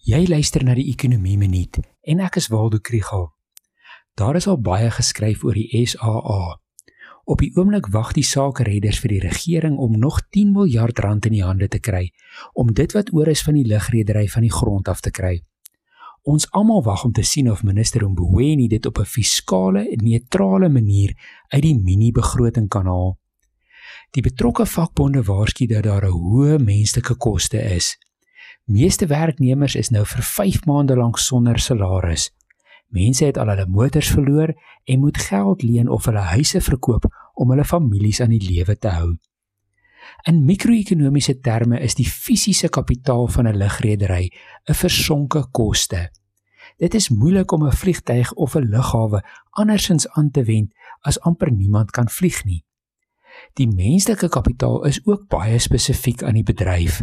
Jy luister na die Ekonomie Minuut en ek is Waldo Krügel. Daar is al baie geskryf oor die SAA. Op die oomblik wag die sakeredders vir die regering om nog 10 miljard rand in die hande te kry om dit wat oor is van die lugredery van die grond af te kry. Ons almal wag om te sien of minister Mboweni dit op 'n fiskale neutrale manier uit die mini-begroting kan haal. Die betrokke vakbonde waarsku dat daar 'n hoë menslike koste is. Meeste werknemers is nou vir 5 maande lank sonder salaris. Mense het al hulle motors verloor en moet geld leen of hulle huise verkoop om hulle families aan die lewe te hou. In mikro-ekonomiese terme is die fisiese kapitaal van 'n lugredery 'n versonke koste. Dit is moeilik om 'n vliegtyg of 'n lughawe andersins aan te wend as amper niemand kan vlieg nie. Die menslike kapitaal is ook baie spesifiek aan die bedryf.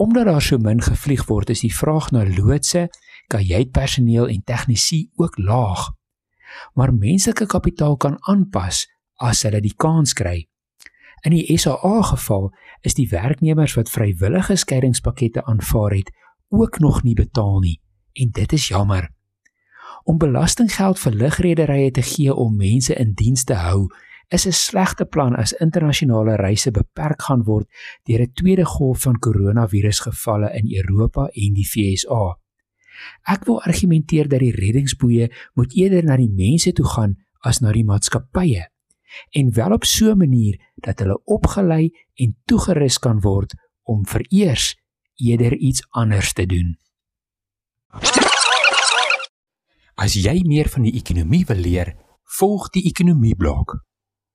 Omdat daar so min gevlieg word, is die vraag na loodse, kajuitpersoneel en tegnisi ook laag. Maar menslike kapitaal kan aanpas as hulle die kans kry. In die SAA geval is die werknemers wat vrywillige skeidingspakkette aanvaar het, ook nog nie betaal nie en dit is jammer. Om belastinggeld vir lugrederye te gee om mense in diens te hou, is 'n slegte plan as internasionale reise beperk gaan word deur 'n tweede golf van koronavirusgevalle in Europa en die VSA. Ek wil argumenteer dat die reddingsboeie moet eerder na die mense toe gaan as na die maatskappye en wel op so 'n manier dat hulle opgelei en toegerus kan word om vereers eerder iets anders te doen. As jy meer van die ekonomie wil leer, volg die ekonomie blok.